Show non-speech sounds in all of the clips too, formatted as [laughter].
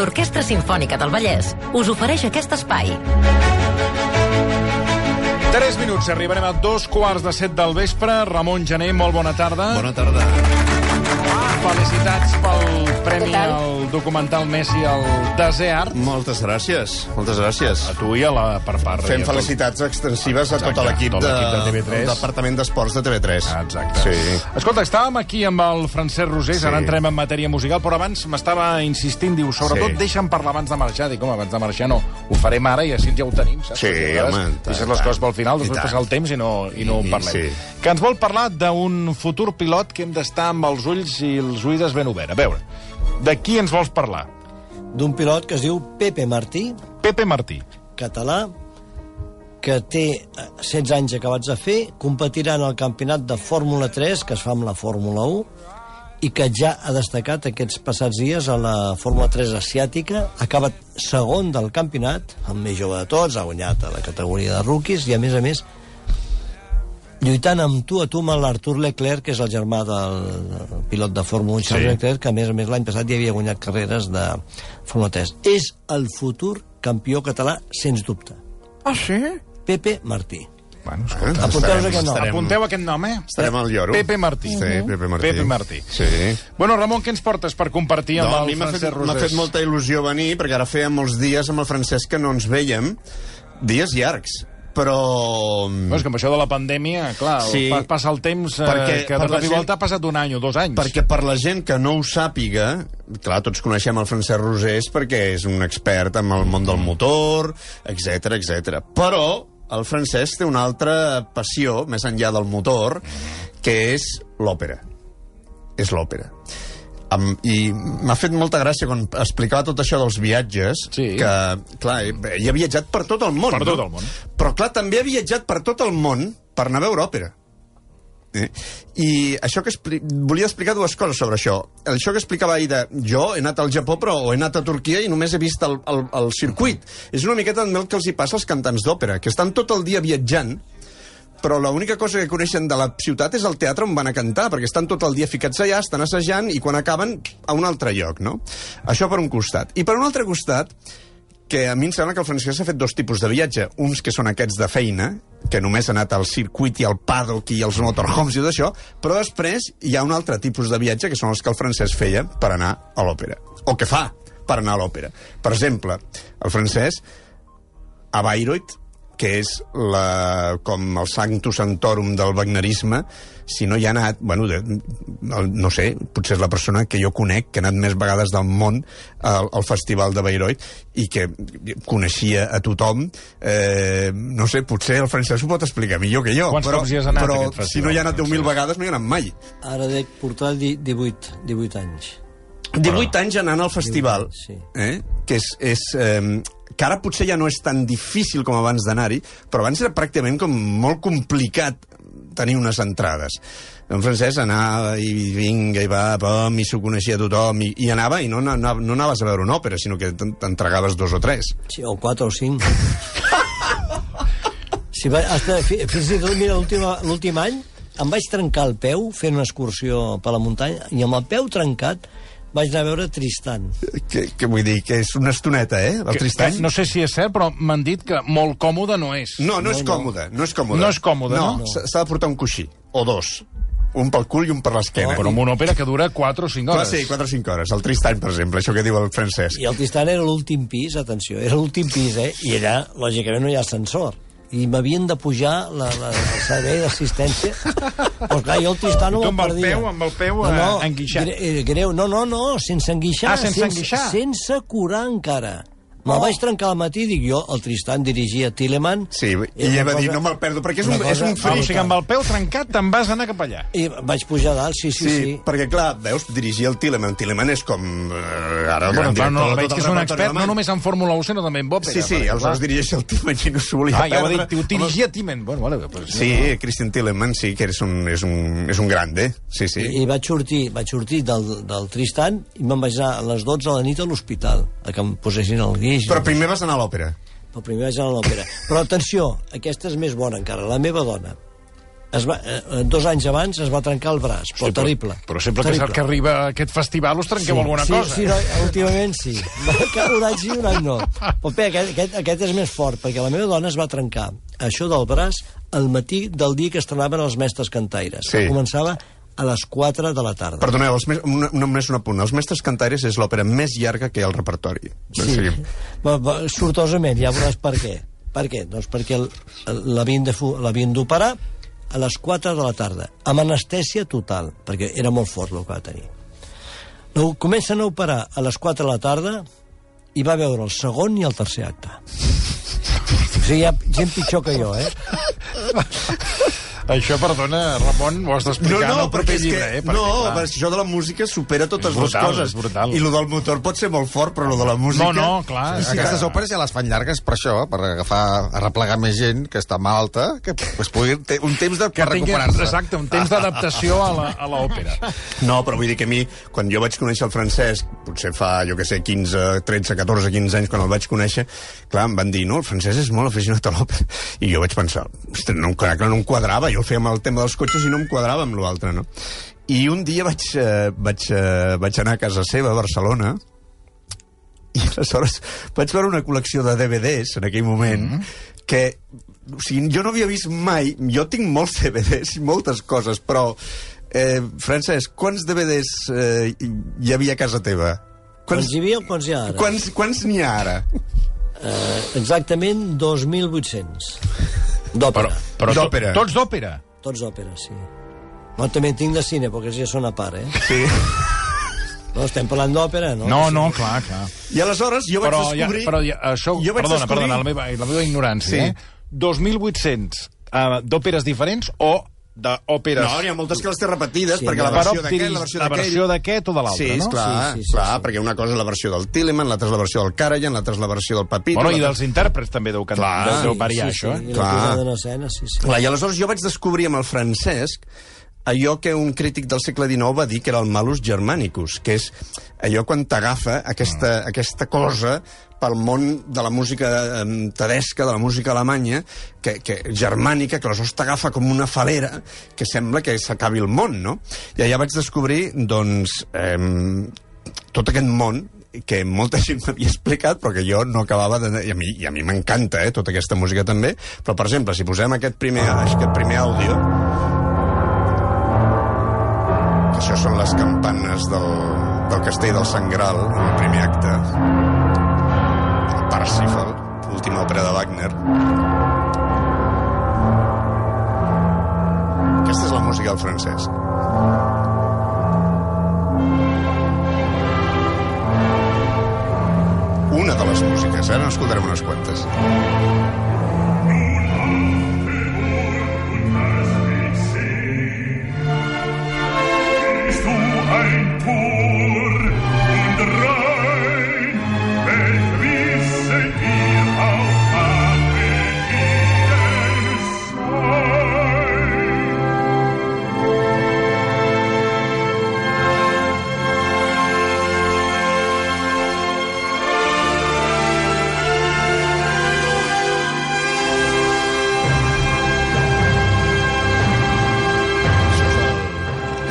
l'Orquestra Simfònica del Vallès us ofereix aquest espai. 3 minuts, arribarem a dos quarts de set del vespre. Ramon Gené, molt bona tarda. Bona tarda. Felicitats pel premi al documental Messi al Desert. Moltes gràcies, moltes gràcies. A tu i a la Parparra. Fem i a tot. felicitats extensives a tot Exacte, l'equip tot de, l'equip de TV3. del Departament d'Esports de TV3. Ah, Exacte. Sí. Escolta, estàvem aquí amb el Francesc Rosés, Sí. ara entrem en matèria musical, però abans m'estava insistint, diu, sobretot Sí. deixa'm parlar abans de marxar. Dic, home, abans de marxar no, ho farem ara i així ja ho tenim, saps? Sí, home, tant, Deixes les coses pel final, després tant. passa el temps i no, i no I- en parlem. sí. Que ens vol parlar d'un futur pilot que hem d'estar amb els ulls i els oïdes ben oberts. A veure, de qui ens vols parlar? d'un pilot que es diu Pepe Martí, Pepe Martí. català, que té eh, 16 anys acabats de fer, competirà en el campionat de Fórmula 3, que es fa amb la Fórmula 1, i que ja ha destacat aquests passats dies a la Fórmula 3 asiàtica, ha acabat segon del campionat, el més jove de tots, ha guanyat a la categoria de rookies, i a més a més lluitant amb tu a tu amb l'Artur Leclerc, que és el germà del, del pilot de Fórmula 1, Charles Sí. Leclerc, que a més a més l'any passat ja havia guanyat carreres de Fórmula 3. És el futur campió català, sens dubte. Ah, sí? Pepe Martí. Bueno, escolta, Apunteu-vos aquest nom. estarem- apunteu aquest nom, eh? Estarem al lloro. Pepe Martí. Sí, Pepe Martí. Pepe Martí. Sí. Bueno, Ramon, què ens portes per compartir amb No, el m'ha fet, Francesc m'ha Rosés? fet molta il·lusió venir, perquè ara feia molts dies amb el Francesc que no ens veiem, dies llargs, però... No, és que amb això de la pandèmia, clar, Sí. passa el temps eh, Perquè que de cop i volta ha passat un any o dos anys. Perquè per la gent que no ho sàpiga, clar, tots coneixem el Francesc Rosés perquè és un expert en el món del motor, etc etc. Però el Francesc té una altra passió, més enllà del motor, que és l'òpera. És l'òpera. Um, I m'ha fet molta gràcia quan explicava tot això dels viatges, Sí. que, clar, ell ha viatjat per tot el món. Per tot no? el món. Però, clar, també ha viatjat per tot el món per anar a veure òpera. Eh? I això que expli... volia explicar dues coses sobre això. Això que explicava ahir de jo he anat al Japó però o he anat a Turquia i només he vist el, el, el circuit. És una miqueta el que els hi passa als cantants d'òpera, que estan tot el dia viatjant però l'única cosa que coneixen de la ciutat és el teatre on van a cantar, perquè estan tot el dia ficats allà, estan assajant, i quan acaben a un altre lloc, no? Això per un costat. I per un altre costat, que a mi em sembla que el Francesc ha fet dos tipus de viatge. Uns que són aquests de feina, que només ha anat al circuit i al paddock i als motorhomes i tot això, però després hi ha un altre tipus de viatge, que són els que el Francesc feia per anar a l'òpera. O que fa per anar a l'òpera. Per exemple, el Francesc a Bayreuth, que és la, com el sanctus santorum del wagnerisme, si no hi ha anat, bueno, de, no, no sé, potser és la persona que jo conec que ha anat més vegades del món al, al festival de Bayreuth i que coneixia a tothom, eh, no sé, potser el Francesc ho pot explicar millor que jo, Quants però, cops hi has anat, a però aquest festival, si no hi ha anat 10.000 Francesc? vegades no hi ha anat mai. Ara dec portar di- 18, 18 anys. 18 anys anant al festival, Sí. eh? que és, és eh, que ara potser ja no és tan difícil com abans d'anar-hi, però abans era pràcticament com molt complicat tenir unes entrades. En Francesc anava i vinga, i va, pom, i s'ho coneixia tothom, i, i anava, i no, no, no anaves a veure una òpera, sinó que t'en- t'entregaves dos o tres. Sí, o 4 o 5. [laughs] si va, hasta, fi- fins i tot, mira, l'últim any em vaig trencar el peu fent una excursió per la muntanya i amb el peu trencat vaig anar a veure Tristan. Que, que vull dir, que és una estoneta, eh, el Que- Tristany? que No sé si és cert, però m'han dit que molt còmode no és. No, no, és No, no. còmode, no és còmode. No és còmode, no? s'ha s'ha de portar un coixí, o dos. Un pel cul i un per l'esquena. Però amb una òpera que dura 4 o 5 Clar, hores. sí, 4 o 5 hores. El Tristany, per exemple, això que diu el Francesc. I el Tristan era l'últim pis, atenció, era l'últim pis, eh? I allà, lògicament, no hi ha ascensor. I m'havien de pujar la, la, el servei d'assistència. Però clar, jo el Tristan no I tu me'l amb el perdia. peu- amb el peu, eh, enguixat. gre- eh, Greu, no, no, no, sense enguixar. Ah, sense enguixar. Sense curar encara. Me'l vaig trencar al matí, dic jo, el Tristan dirigia Tilleman. Sí, i una va dir, no me'l perdo, perquè és un, és un Ah, o fris. sigui, amb el peu trencat te'n vas anar cap allà. I vaig pujar dalt, sí, sí, Sí, sí. perquè clar, veus, dirigia el Tilleman. Tilleman és com... Eh, ara, Bueno, clar, no, veig que és un expert no només en Fórmula 1, sinó també en òpera. Sí, sí, aleshores dirigeix el Tilleman i no s'ho volia Ah, ja ho dit, ho dirigia Timen. Bueno, vale, pues, Sí, Christian Tilleman, sí, que és un, és un, és un grande. Sí, sí. I, I vaig sortir, vaig sortir del, del Tristan i me'n vaig anar a les 12 de la nit a l'hospital, a que em posessin el guix. Però primer vas anar a l'òpera. Però primer vaig anar a l'òpera. Però atenció, aquesta és més bona encara, la meva dona. es va, eh, dos anys abans es va trencar el braç, però Sí, però- terrible. Però sempre que, terrible. el que arriba a aquest festival us trenqueu alguna sí, cosa. Sí, no, últimament sí. Cada un any sí, un any no. Però bé, aquest, aquest, aquest és més fort, perquè la meva dona es va trencar això del braç al matí del dia que estrenaven els mestres cantaires. Sí. Que començava a les 4 de la tarda. Perdoneu, els mes, una, només un apunt. Els Mestres Cantaires és l'òpera més llarga que hi ha al repertori. Sí, O sigui, va, va, sortosament, ja veuràs per què. Per què? Doncs perquè l'havien d'operar a les 4 de la tarda, amb anestèsia total, perquè era molt fort el que va tenir. No, comencen a operar a les 4 de la tarda i va veure el segon i el tercer acte. O sigui, hi ha gent pitjor que jo, eh? [laughs] Això, perdona, Ramon, ho has d'explicar en el proper llibre, que, eh? Perquè, no, clar, perquè això de la música supera totes brutal, les coses. brutal. I lo del motor pot ser molt fort, però lo de la música... No, no, clar. Sí, és Aquestes que- òperes ja les fan llargues per això, per agafar, arreplegar més gent que està malalta, que pues, pugui, té un temps de, que per recuperar-se. exacte, un temps d'adaptació a l'òpera. [laughs] No, però vull dir que a mi, quan jo vaig conèixer el Francesc, potser fa, jo que sé, 15, 13, 14, 15 anys, quan el vaig conèixer, clar, em van dir, no, el Francesc és molt aficionat a l'òpera. I jo vaig pensar, ostres, no, no em quadrava, jo el feia amb el tema dels cotxes i no em quadrava amb l'altre, no? I un dia vaig, eh, vaig, eh, vaig anar a casa seva, a Barcelona, i aleshores vaig veure una col·lecció de DVDs en aquell moment mm -hmm. que o sigui, jo no havia vist mai jo tinc molts DVDs i moltes coses però eh, Francesc, quants DVDs eh, hi havia a casa teva? Quants hi havia o quants hi ha ara? quants, quants n'hi ha ara? Eh, exactament 2.800. Però, D'òpera. però to, D'òpera. tots d'òpera. Tots d'òpera, sí. No, també en tinc de cine, perquè ja són a part, eh? Sí. [laughs] No, estem parlant d'òpera, no? No, no, clar, clar. I aleshores jo vaig Però, ja, descobrir... però ja, això, jo vaig perdona, descobrir... perdona, la meva, la meva ignorància, Sí. eh? 2.800 uh, d'òperes diferents o d'òperes... No, n'hi ha moltes que les té repetides, Sí, perquè la versió d'aquest, la versió la d'aquell... versió d'aquest o de l'altre, sí, no? Clar, Sí, sí, sí, sí, clar, sí. perquè una cosa és la versió del Tilleman, l'altra és la versió del Karajan, l'altra és la versió del Papito... Bueno, i dels intèrprets també deu. Clar. deu, deu variar, sí, això, sí, eh? I Clar. la posada en escena, sí, sí. Clar, I aleshores jo vaig descobrir amb el Francesc allò que un crític del segle XIX va dir que era el malus germanicus, que és allò quan t'agafa aquesta, aquesta cosa pel món de la música tedesca, de la música alemanya, que, que germànica, que aleshores t'agafa com una falera que sembla que s'acabi el món, no? I allà vaig descobrir, doncs, em, tot aquest món que molta gent m'havia explicat però que jo no acabava de... I a mi, i a mi m'encanta, eh, tota aquesta música també però, per exemple, si posem aquest primer, aquest primer àudio això són les campanes del, del castell del Sangral en el primer acte Parsifal l'última òpera de Wagner aquesta és la música del Francesc una de les músiques, ara n'escoltarem unes quantes.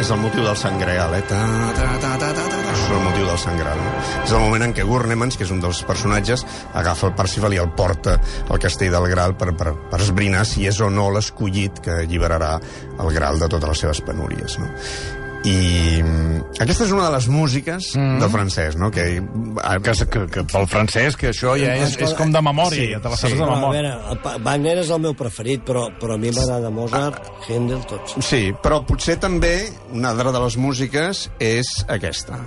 És el motiu del Sant Greal, eh? Ta, ta, ta, ta, ta, ta. Això és el motiu del Sant Greal. No? És el moment en què Gurnemans, que és un dels personatges, agafa el Parsifal i el porta al castell del Graal per, per, per esbrinar si és o no l'escollit que alliberarà el Graal de totes les seves penúries. No? I mm, aquesta és una de les músiques mm. del francès, no? Que, Que, que, que pel francès, que això ja és, és com de memòria, Sí, ja te la sí. saps de Però, a memòria. veure, Wagner és el meu preferit, però, però a mi m'agrada Mozart, Händel, tots. Sí, però potser també una altra de les músiques és aquesta.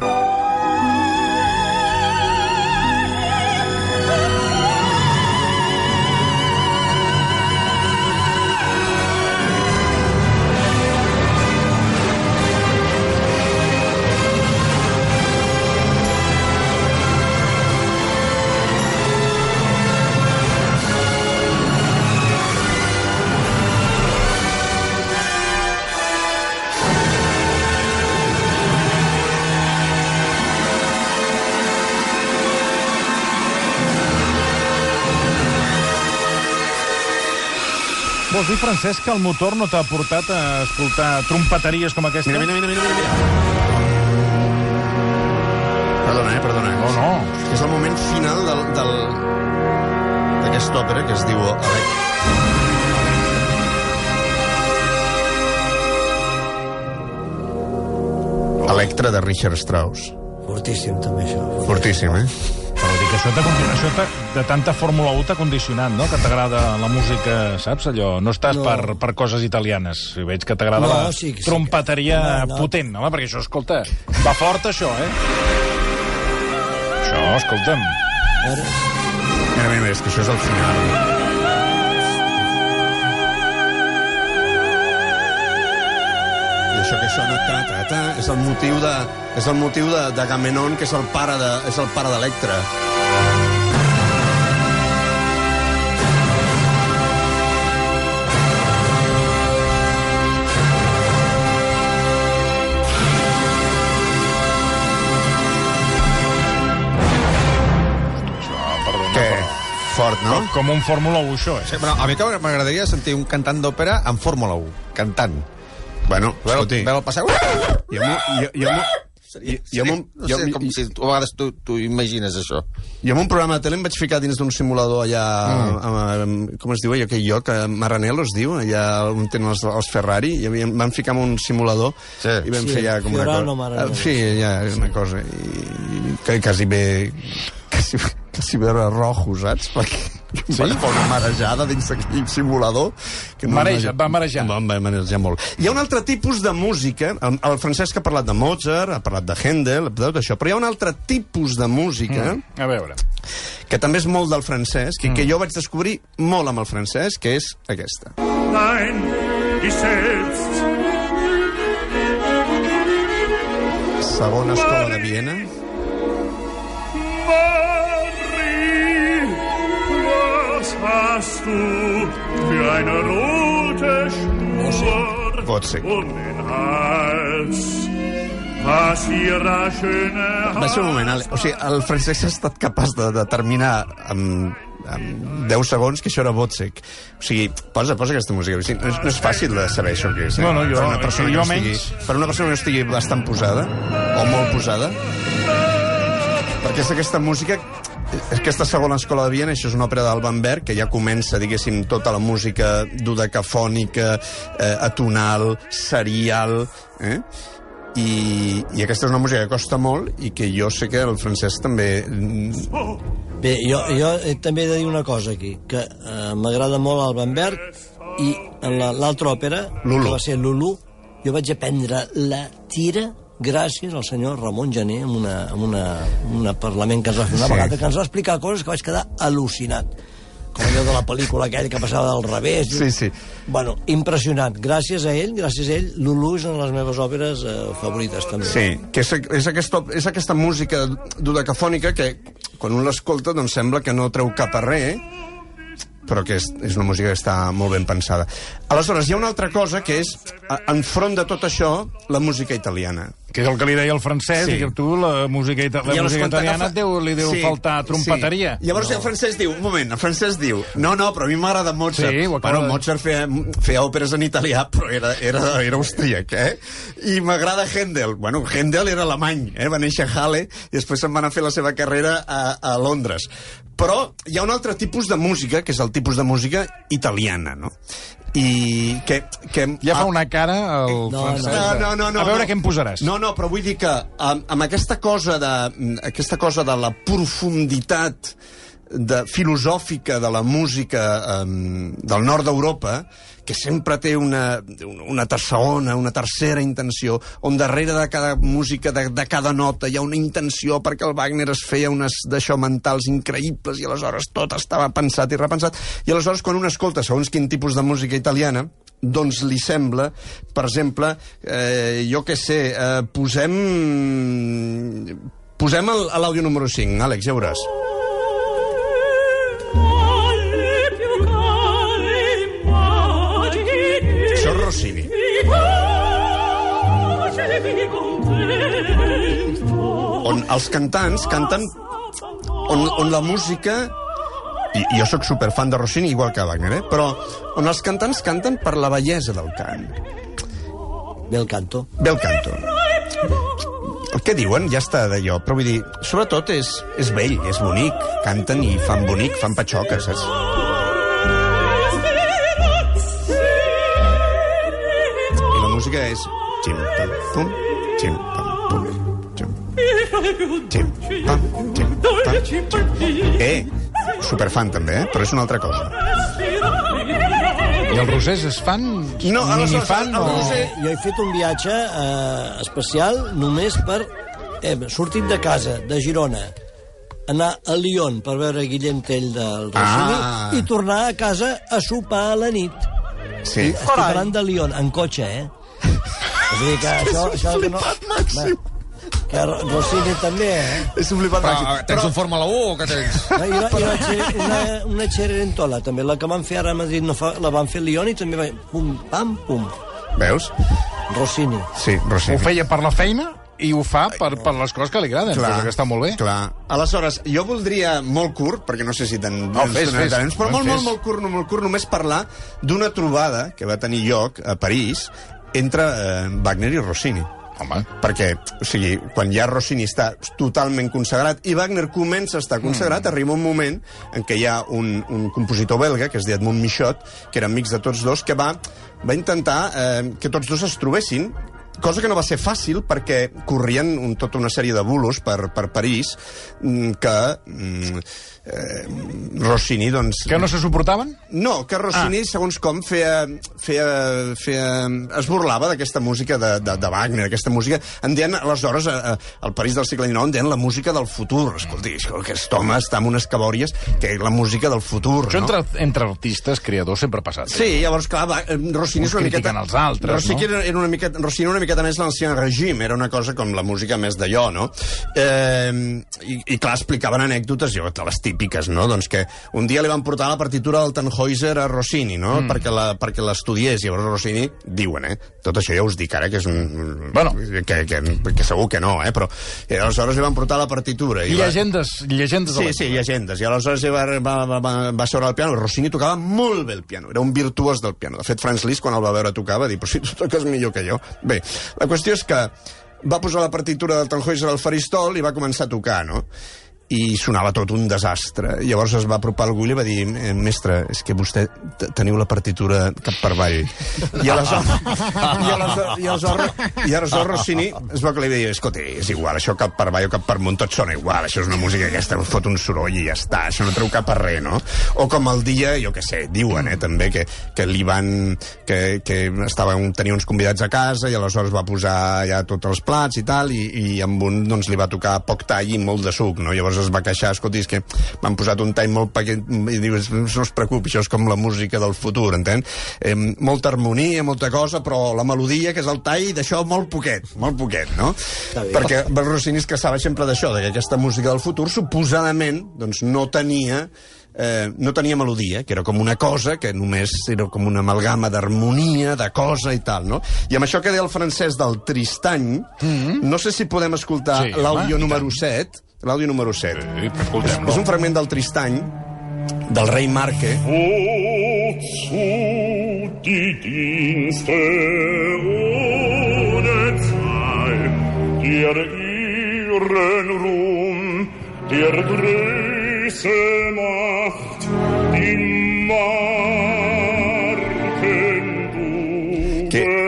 Vols dir, Francesc, que el motor no t'ha portat a escoltar trompeteries com aquesta? Mira, mira, mira, mira, mira. Perdona, eh, perdona. No, no. És el moment final del, del, d'aquesta òpera que es diu Elec... Electra de Richard Strauss. Fortíssim, també, això. Fortíssim, eh? Dic, això, condi- això t'ha- de tanta Fórmula 1 t'ha condicionat, no? Que t'agrada la música, saps, allò? No estàs No. per, per coses italianes. Si veig que t'agrada No, la sí, sí que- trompeteria No, no. potent, home, perquè això, escolta, va fort, això, eh? Això, escolta'm. A veure, Mira, mira, mira, és que això és el final. Això que sona ta, ta, ta, és el motiu de, és el motiu de, de Gamenon, que és el pare de, és el pare d'Electra. Fort, no? Com, com un Fórmula 1, això, eh? Sí, però a mi m'agradaria sentir un cantant d'òpera en Fórmula 1, cantant. Bueno, Veure, escolti, veure el passar... jo, m'ho- jo, jo, m'ho- Seria, jo, jo, m'ho- no jo, sé, com si tu, a vegades tu, tu imagines això. jo en un programa de tele em vaig ficar dins d'un simulador allà, mm. a, a, com es diu allò, aquell lloc, a Maranello es diu, allà on tenen els, els Ferrari, i em van ficar en un simulador Sí. i vam Sí, fer ja com una Fiorano cosa... Maranello. Ah, Sí, ja, és una cosa. I, i que quasi bé... Quasi, quasi bé rojo, saps? Perquè em vaig fer una marejada dins d'aquell simulador. Que Mareja, et va marejar. Em va marejar molt. Hi ha un altre tipus de música, el, el Francesc ha parlat de Mozart, ha parlat de Handel, de tot això, però hi ha un altre tipus de música mm. A veure. que també és molt del francès, i que jo vaig descobrir molt amb el francès, que és aquesta. Nein, ich selbst. Segona escola de Viena. Du für eine rote Schnur Wozzeck. um den Hals? Va ser un moment, Ale. o sigui, el francès ha estat capaç de determinar amb, amb 10 segons que això era Wozzeck. O sigui, posa, posa aquesta música. O sigui, no, és, no és fàcil de saber això que és. Eh? Bueno, jo- per una persona jo que no menys. estigui, per una persona que no estigui bastant posada, o molt posada, perquè és aquesta música aquesta segona escola de Viena, això és una òpera d'Alban Berg, que ja comença, diguéssim, tota la música dodecafònica, eh, atonal, serial, eh? I, i aquesta és una música que costa molt i que jo sé que el francès també... mm, Bé, jo, jo també he de dir una cosa aquí, que eh, m'agrada molt el Van Berg i l'altra òpera, Lulu. que va ser Lulu, jo vaig aprendre la tira gràcies al senyor Ramon Gené en una, en una, en una parlament que ens va fer una Sí. vegada, que ens va explicar coses que vaig quedar al·lucinat com allò de la pel·lícula aquella que passava del revés. Sí, sí. Bueno, impressionant. Gràcies a ell, gràcies a ell, Lulu és una de les meves òperes eh, favorites, també. Sí, que és, és, aquesta, és aquesta música dodecafònica que, quan un l'escolta, doncs sembla que no treu cap a res, però que és, és una música que està molt ben pensada. Aleshores, hi ha una altra cosa que és, enfront de tot això, la música italiana. Que és el que li deia el francès, Sí. i que tu la música, ita la música italiana et deu, li deu Sí, faltar trompeteria. Sí. Llavors no. el francès diu, un moment, el francès diu, no, no, però a mi m'agrada Mozart. Sí, bueno, de- Mozart feia, feia òperes en italià, però era, era, era austríac, eh? I m'agrada Händel. Bueno, Händel era alemany, eh? Va néixer a Halle i després se'n va anar a fer la seva carrera a, a Londres. Però hi ha un altre tipus de música, que és el tipus de música italiana, no? I que... que Ja fa ah, una cara el No, francès. no, no, no, no, a veure no. què em posaràs. No, no, però vull dir que amb, amb aquesta cosa de aquesta cosa de la profunditat de, filosòfica de la música um, del nord d'Europa, que sempre té una, una ter- segona, una tercera intenció, on darrere de cada música, de, de cada nota, hi ha una intenció perquè el Wagner es feia unes d'això mentals increïbles i aleshores tot estava pensat i repensat. I aleshores quan un escolta segons quin tipus de música italiana, doncs li sembla, per exemple, eh, jo què sé, eh, posem... Posem l'àudio número 5, Àlex, ja veuràs. Els cantants canten on, on la música I, jo sóc superfan de Rossini, igual que Wagner, eh? però on els cantants canten per la bellesa del cant. Bel canto. Bel canto. El que diuen ja està d'allò, però vull dir, sobretot és, és vell, és bonic, canten i fan bonic, fan patxoques, saps? I la música és... Xim, pam, pum, xim, pam, pum, Eh, superfan també, eh? però és una altra cosa. I els rosers es fan No, minifan el o... roser- Jo he fet un viatge eh, especial només per... Eh, sortit de casa, de Girona, anar a Lyon per veure Guillem Tell del Rossini Ah. i tornar a casa a sopar a la nit. Sí. Estic parlant de Lyon, en cotxe, eh? [laughs] És a dir que això... això que no... màxim. Que Rossini també, eh? És un flipat Però, màxim. tens un Fórmula 1 o què tens? No, I una, i una, Che- una, una Cenerentola, també, la que van fer ara a Madrid, no fa, la van fer a Lyon i també va... Pum, pam, pum. Veus? Rossini. Sí, Rossini. Ho feia per la feina i ho fa per, per les coses que li agraden, cosa que està molt bé. Clar. Aleshores, jo voldria molt curt, perquè no sé si ten, No, ens fes, fes. temps, però molt, molt, molt curt, molt curt, només parlar d'una trobada que va tenir lloc a París entre eh, Wagner i Rossini. Home, Perquè, o sigui, quan ja Rossini està totalment consagrat i Wagner comença a estar consagrat, mm. arriba un moment en què hi ha un, un compositor belga, que es diu Edmund Michot, que era amics de tots dos, que va, va intentar eh, que tots dos es trobessin cosa que no va ser fàcil perquè corrien un, tota una sèrie de bulos per, per París mm, que mm, eh, Rossini, doncs... que no se suportaven? No, que Rossini, ah. segons com, feia, feia, feia, es burlava d'aquesta música de, de, de Wagner, aquesta música... En deien, aleshores, a, a, al París del segle XIX, en deien la música del futur. Escolti, aquest home està amb unes cabòries que és la música del futur, Això no? entre, entre artistes, creadors, sempre ha passat. eh? Sí, llavors, clar, va, eh, Rossini és Uns una miqueta... els altres, Rossini no? era, una miqueta, Rossini era una miqueta més l'ancien règim, era una cosa com la música més d'allò, no? Eh, i, I clar, explicaven anècdotes, jo, de les típiques, no? Doncs que un dia li van portar la partitura del Tannhäuser a Rossini, no? Mm. Perquè la- perquè l'estudiés, llavors Rossini, diuen, eh? Tot això ja us dic ara, que és un... Bueno. Que, que, que segur que no, eh? Però eh, aleshores li van portar la partitura. I va- llegendes, llegendes de Sí, sí, llegendes. I aleshores va, va, va, va, va seure al piano. Rossini tocava molt bé el piano. Era un virtuós del piano. De fet, Franz Liszt, quan el va veure tocar, va dir, però si tu toques millor que jo. Bé, la qüestió és que va posar la partitura del Tannhäuser al faristol i va començar a tocar, no? I sonava tot un desastre. Llavors es va apropar algú i li va dir eh, mestre, és que vostè teniu la partitura cap per avall. I aleshores, i i Rossini es va que li va dir, escolta, és igual, això cap per avall o cap per amunt, tot sona igual, això és una música aquesta, us fot un soroll i ja està, això no treu cap a res, no? O com el dia, jo què sé, diuen, eh, també, que, que li van... que, que estava un, tenia uns convidats a casa i aleshores va posar ja tots els plats i tal, i, i amb un doncs, li va tocar poc tall i molt de suc, no? Llavors es va queixar, escolti, és que m'han posat un tall molt petit, i dius, no es preocupi, això és com la música del futur, entén? Eh, molta harmonia, molta cosa, però la melodia, que és el tall, d'això molt poquet, molt poquet, no? Perquè el Rossini es queixava sempre d'això, que aquesta música del futur suposadament doncs, no tenia eh, no tenia melodia, que era com una cosa que només era com una amalgama d'harmonia, de cosa i tal, no? I amb això que deia el francès del Tristany, mm -hmm. no sé si podem escoltar Sí, l'àudio número 7, l'àudio número 7. Sí, És, és un fragment del Tristany, del rei Marque, Que-.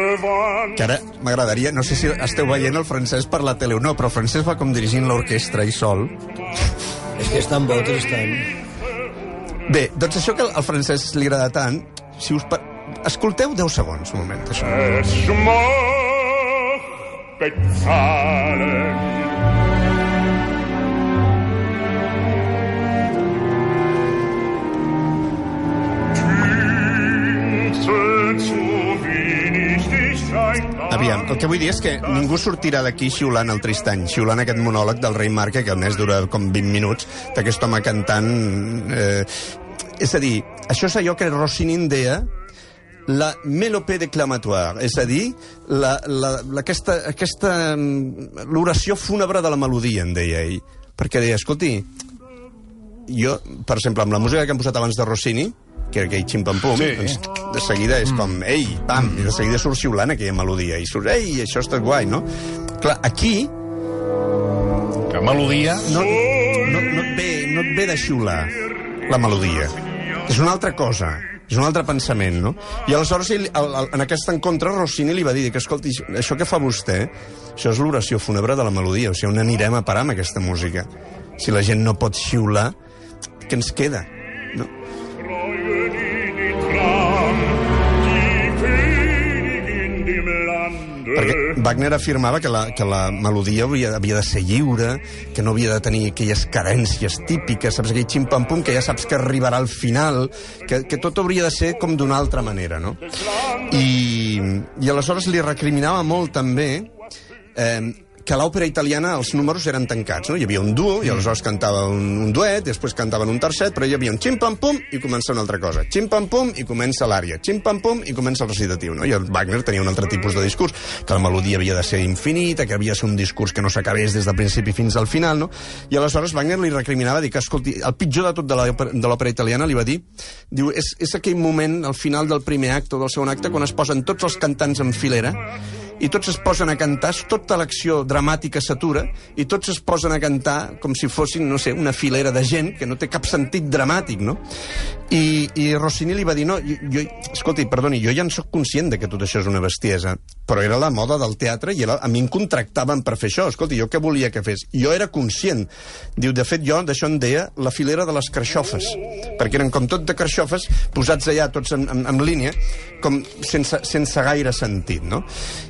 Que ara m'agradaria, no sé si esteu veient el francès per la tele o no, però el francès va com dirigint l'orquestra i sol. És que és tan bo, Tristan. Bé, doncs això que al francès li agrada tant, si us... Pa... Escolteu 10 segons, un moment, això. Es Aviam, el que vull dir és que ningú sortirà d'aquí xiulant el Tristany, xiulant aquest monòleg del rei Marque, que a més dura com 20 minuts, d'aquest home cantant... Eh, és a dir, això és allò que Rossini en deia la mélopée déclamatoire, és a dir, la, la, la, aquesta, aquesta, mm, l'oració fúnebre de la melodia, en deia ell. Perquè deia, escolti, jo, per exemple, amb la música que hem posat abans de Rossini, que era aquell xim-pam-pum, Sí. doncs de seguida és com, ei, pam, i de seguida surt xiulant aquella melodia, i surt, ei, això està guai, no? Clar, aquí Que melodia... no, no, no, et ve, no et ve de xiular la melodia. És una altra cosa, és un altre pensament, no? I aleshores, ell, el, el, en aquest encontre, Rossini li va dir que, escolti, això que fa vostè, això és l'oració fúnebre de la melodia, o sigui, on anirem a parar amb aquesta música? Si la gent no pot xiular, què ens queda? Perquè Wagner afirmava que la, que la melodia havia, havia de ser lliure, que no havia de tenir aquelles carències típiques, saps, aquell xim-pam-pum que ja saps que arribarà al final, que, que tot hauria de ser com d'una altra manera, no? I, I aleshores li recriminava molt també eh, que a l'òpera italiana els números eren tancats, no? Hi havia un duo, i aleshores cantava un, un duet, després cantaven un tercet, però hi havia un xim-pam-pum i comença una altra cosa. Xim-pam-pum i comença l'ària. Xim-pam-pum i comença el recitatiu, no? I el Wagner tenia un altre tipus de discurs, que la melodia havia de ser infinita, que havia de ser un discurs que no s'acabés des del principi fins al final, no? I aleshores Wagner li recriminava dir que, escolti, el pitjor de tot de l'òpera italiana li va dir, diu, és, és aquell moment, al final del primer acte o del segon acte, quan es posen tots els cantants en filera, i tots es posen a cantar, tota l'acció dramàtica s'atura, i tots es posen a cantar com si fossin, no sé, una filera de gent que no té cap sentit dramàtic, no? I, i Rossini li va dir, no, jo, jo, escolti, perdoni, jo ja en sóc conscient de que tot això és una bestiesa, però era la moda del teatre i era, a mi em contractaven per fer això. Escolti, jo què volia que fes? Jo era conscient. Diu, de fet, jo d'això en deia la filera de les carxofes, perquè eren com tot de carxofes posats allà tots en, en, en línia, com sense, sense gaire sentit, no?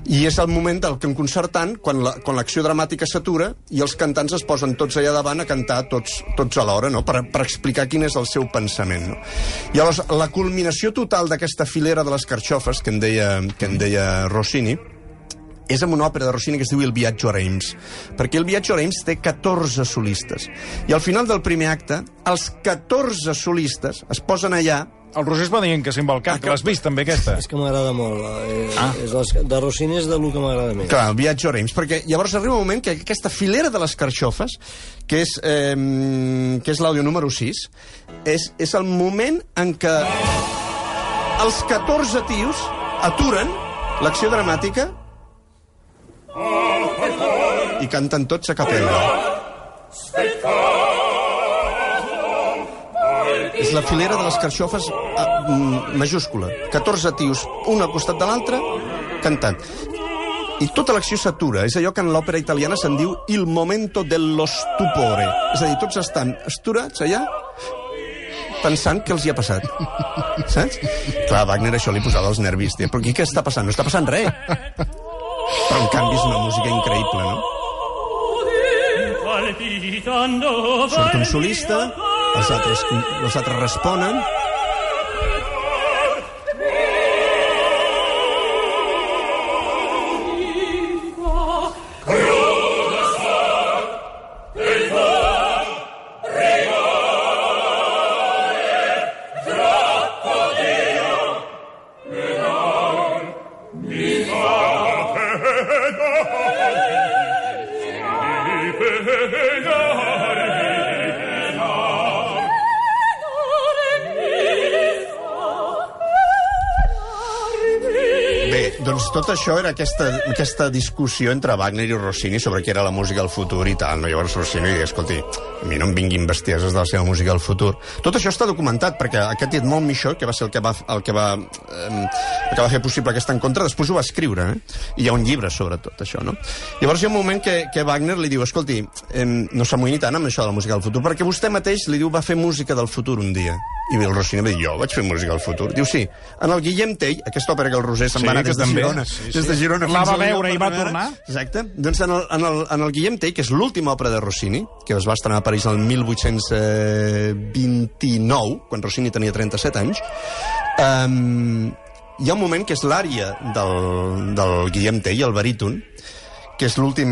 I és el moment del que en concertant, quan la- quan l'acció la, dramàtica s'atura i els cantants es posen tots allà davant a cantar tots, tots alhora, no? per, per explicar quin és el seu pensament. No? I llavors, la culminació total d'aquesta filera de les carxofes, que en deia, que en deia Rossini, és amb una òpera de Rossini que es diu El viatge a Reims, perquè el viatge a Reims té 14 solistes. I al final del primer acte, els 14 solistes es posen allà El Roger es va dient que se'n va al cap, que l'has vist també aquesta. És que m'agrada molt. Eh, ah. és les, de Rossini és de lo que m'agrada més. Clar, el viatge a Reims, perquè llavors arriba un moment que aquesta filera de les carxofes, que és, eh, que és l'àudio número 6, és, és el moment en què els 14 tios aturen l'acció dramàtica i canten tots a capella. És la filera de les carxofes eh, mm, majúscula. 14 tios, un al costat de l'altre, cantant. I tota l'acció s'atura. És allò que en l'òpera italiana se'n diu il momento dello stupore. És a dir, tots estan esturats allà pensant què els hi ha passat. Saps? Clar, Wagner això li posava els nervis. Tia, però aquí què està passant? No està passant res. Però en canvi és una música increïble, no? Surt un solista, els altres, els altres responen, això era aquesta, aquesta discussió entre Wagner i Rossini sobre què era la música del futur i tal. No? Llavors Rossini deia, escolti, a mi no em vinguin bestieses de la seva música del futur. Tot això està documentat, perquè aquest Edmond Michaud, que va ser el que va, el que va, eh, el que va fer possible aquest encontre, després ho va escriure, eh? I hi ha un llibre sobre tot això, no? Llavors hi ha un moment que, que Wagner li diu, escolti, eh, no s'amoïni tant amb això de la música del futur, perquè vostè mateix li diu va fer música del futur un dia. I el Rossini va dir, jo vaig fer música del futur. Diu, sí, en el Guillem Tell, aquesta òpera que el Roser se'n Sí, va anar des de també. Girona, Sí, sí. des de Girona La va veure i va tornar. Exacte. Doncs en el, en el, en el Guillem Tell, que és l'última òpera de Rossini, que es va estrenar a París el 1829, quan Rossini tenia 37 anys, um, hi ha un moment que és l'àrea del, del Guillem Tell, el baríton, que és l'últim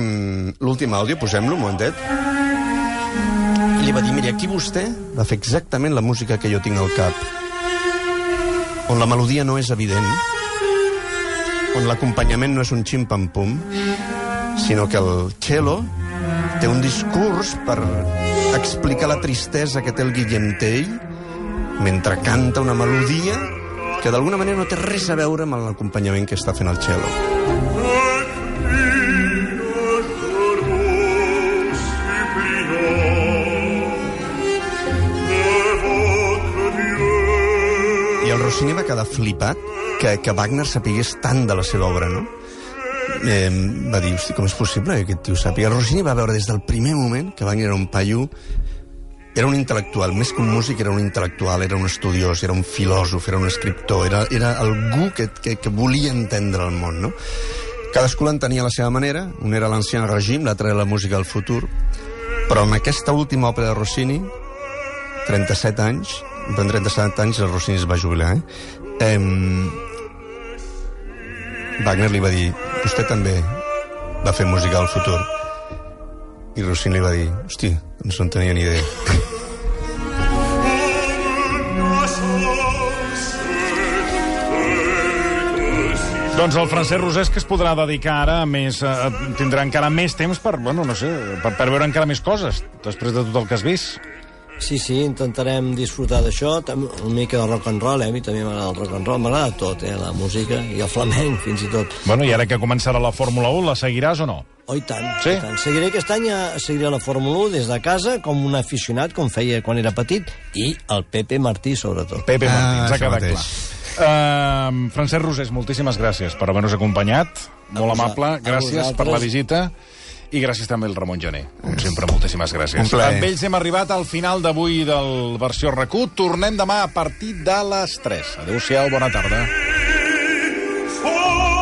l'últim àudio, posem-lo un momentet. I li va dir, mira, aquí vostè va fer exactament la música que jo tinc al cap, on la melodia no és evident, on l'acompanyament no és un xim-pam-pum, sinó que el cello té un discurs per explicar la tristesa que té el Guillem Tell mentre canta una melodia que d'alguna manera no té res a veure amb l'acompanyament que està fent el cello. Rossini va quedar flipat que, que Wagner sapigués tant de la seva obra, no? Eh, va dir, hosti, com és possible que aquest tio sàpiga? Rossini va veure des del primer moment que Wagner era un paio era un intel·lectual, més que un músic era un intel·lectual, era un estudiós, era un filòsof, era un escriptor, era, era algú que, que, que volia entendre el món, no? Cadascú l'entenia a la seva manera, un era l'ancien règim, l'altre era la música del futur, però en aquesta última òpera de Rossini, 37 anys, en 37 anys el Rossini es va jubilar, eh? Em... Wagner li va dir, vostè també va fer música del futur. I Rossini li va dir, hosti, no se'n tenia ni idea. Doncs el Francesc Rosés que es podrà dedicar ara a més... A, tindrà encara més temps per, bueno, no sé, per, per veure encara més coses, després de tot el que has vist. Sí, sí, intentarem disfrutar d'això, una mica de rock and roll, eh? a mi també m'agrada el rock and roll, m'agrada tot, eh? la música i el flamenc, fins i tot. Bueno, i ara que començarà la Fórmula 1, la seguiràs o no? Oh, i tant, Sí? i tant. Seguiré aquest any, a, seguiré la Fórmula 1 des de casa, com un aficionat, com feia quan era petit, i el Pepe Martí, sobretot. Pepe Ah, Martí, ens ha això quedat mateix. clar. Uh, Francesc Rosés, moltíssimes gràcies per haver-nos acompanyat. Molt vosa- amable, a gràcies per la visita. I gràcies també al Ramon Gené. Com sempre, moltíssimes gràcies. Un plaer. Amb ells hem arribat al final d'avui del versió RAC1. Tornem demà a partir de les 3. Adéu-siau, bona tarda. L'Orquestra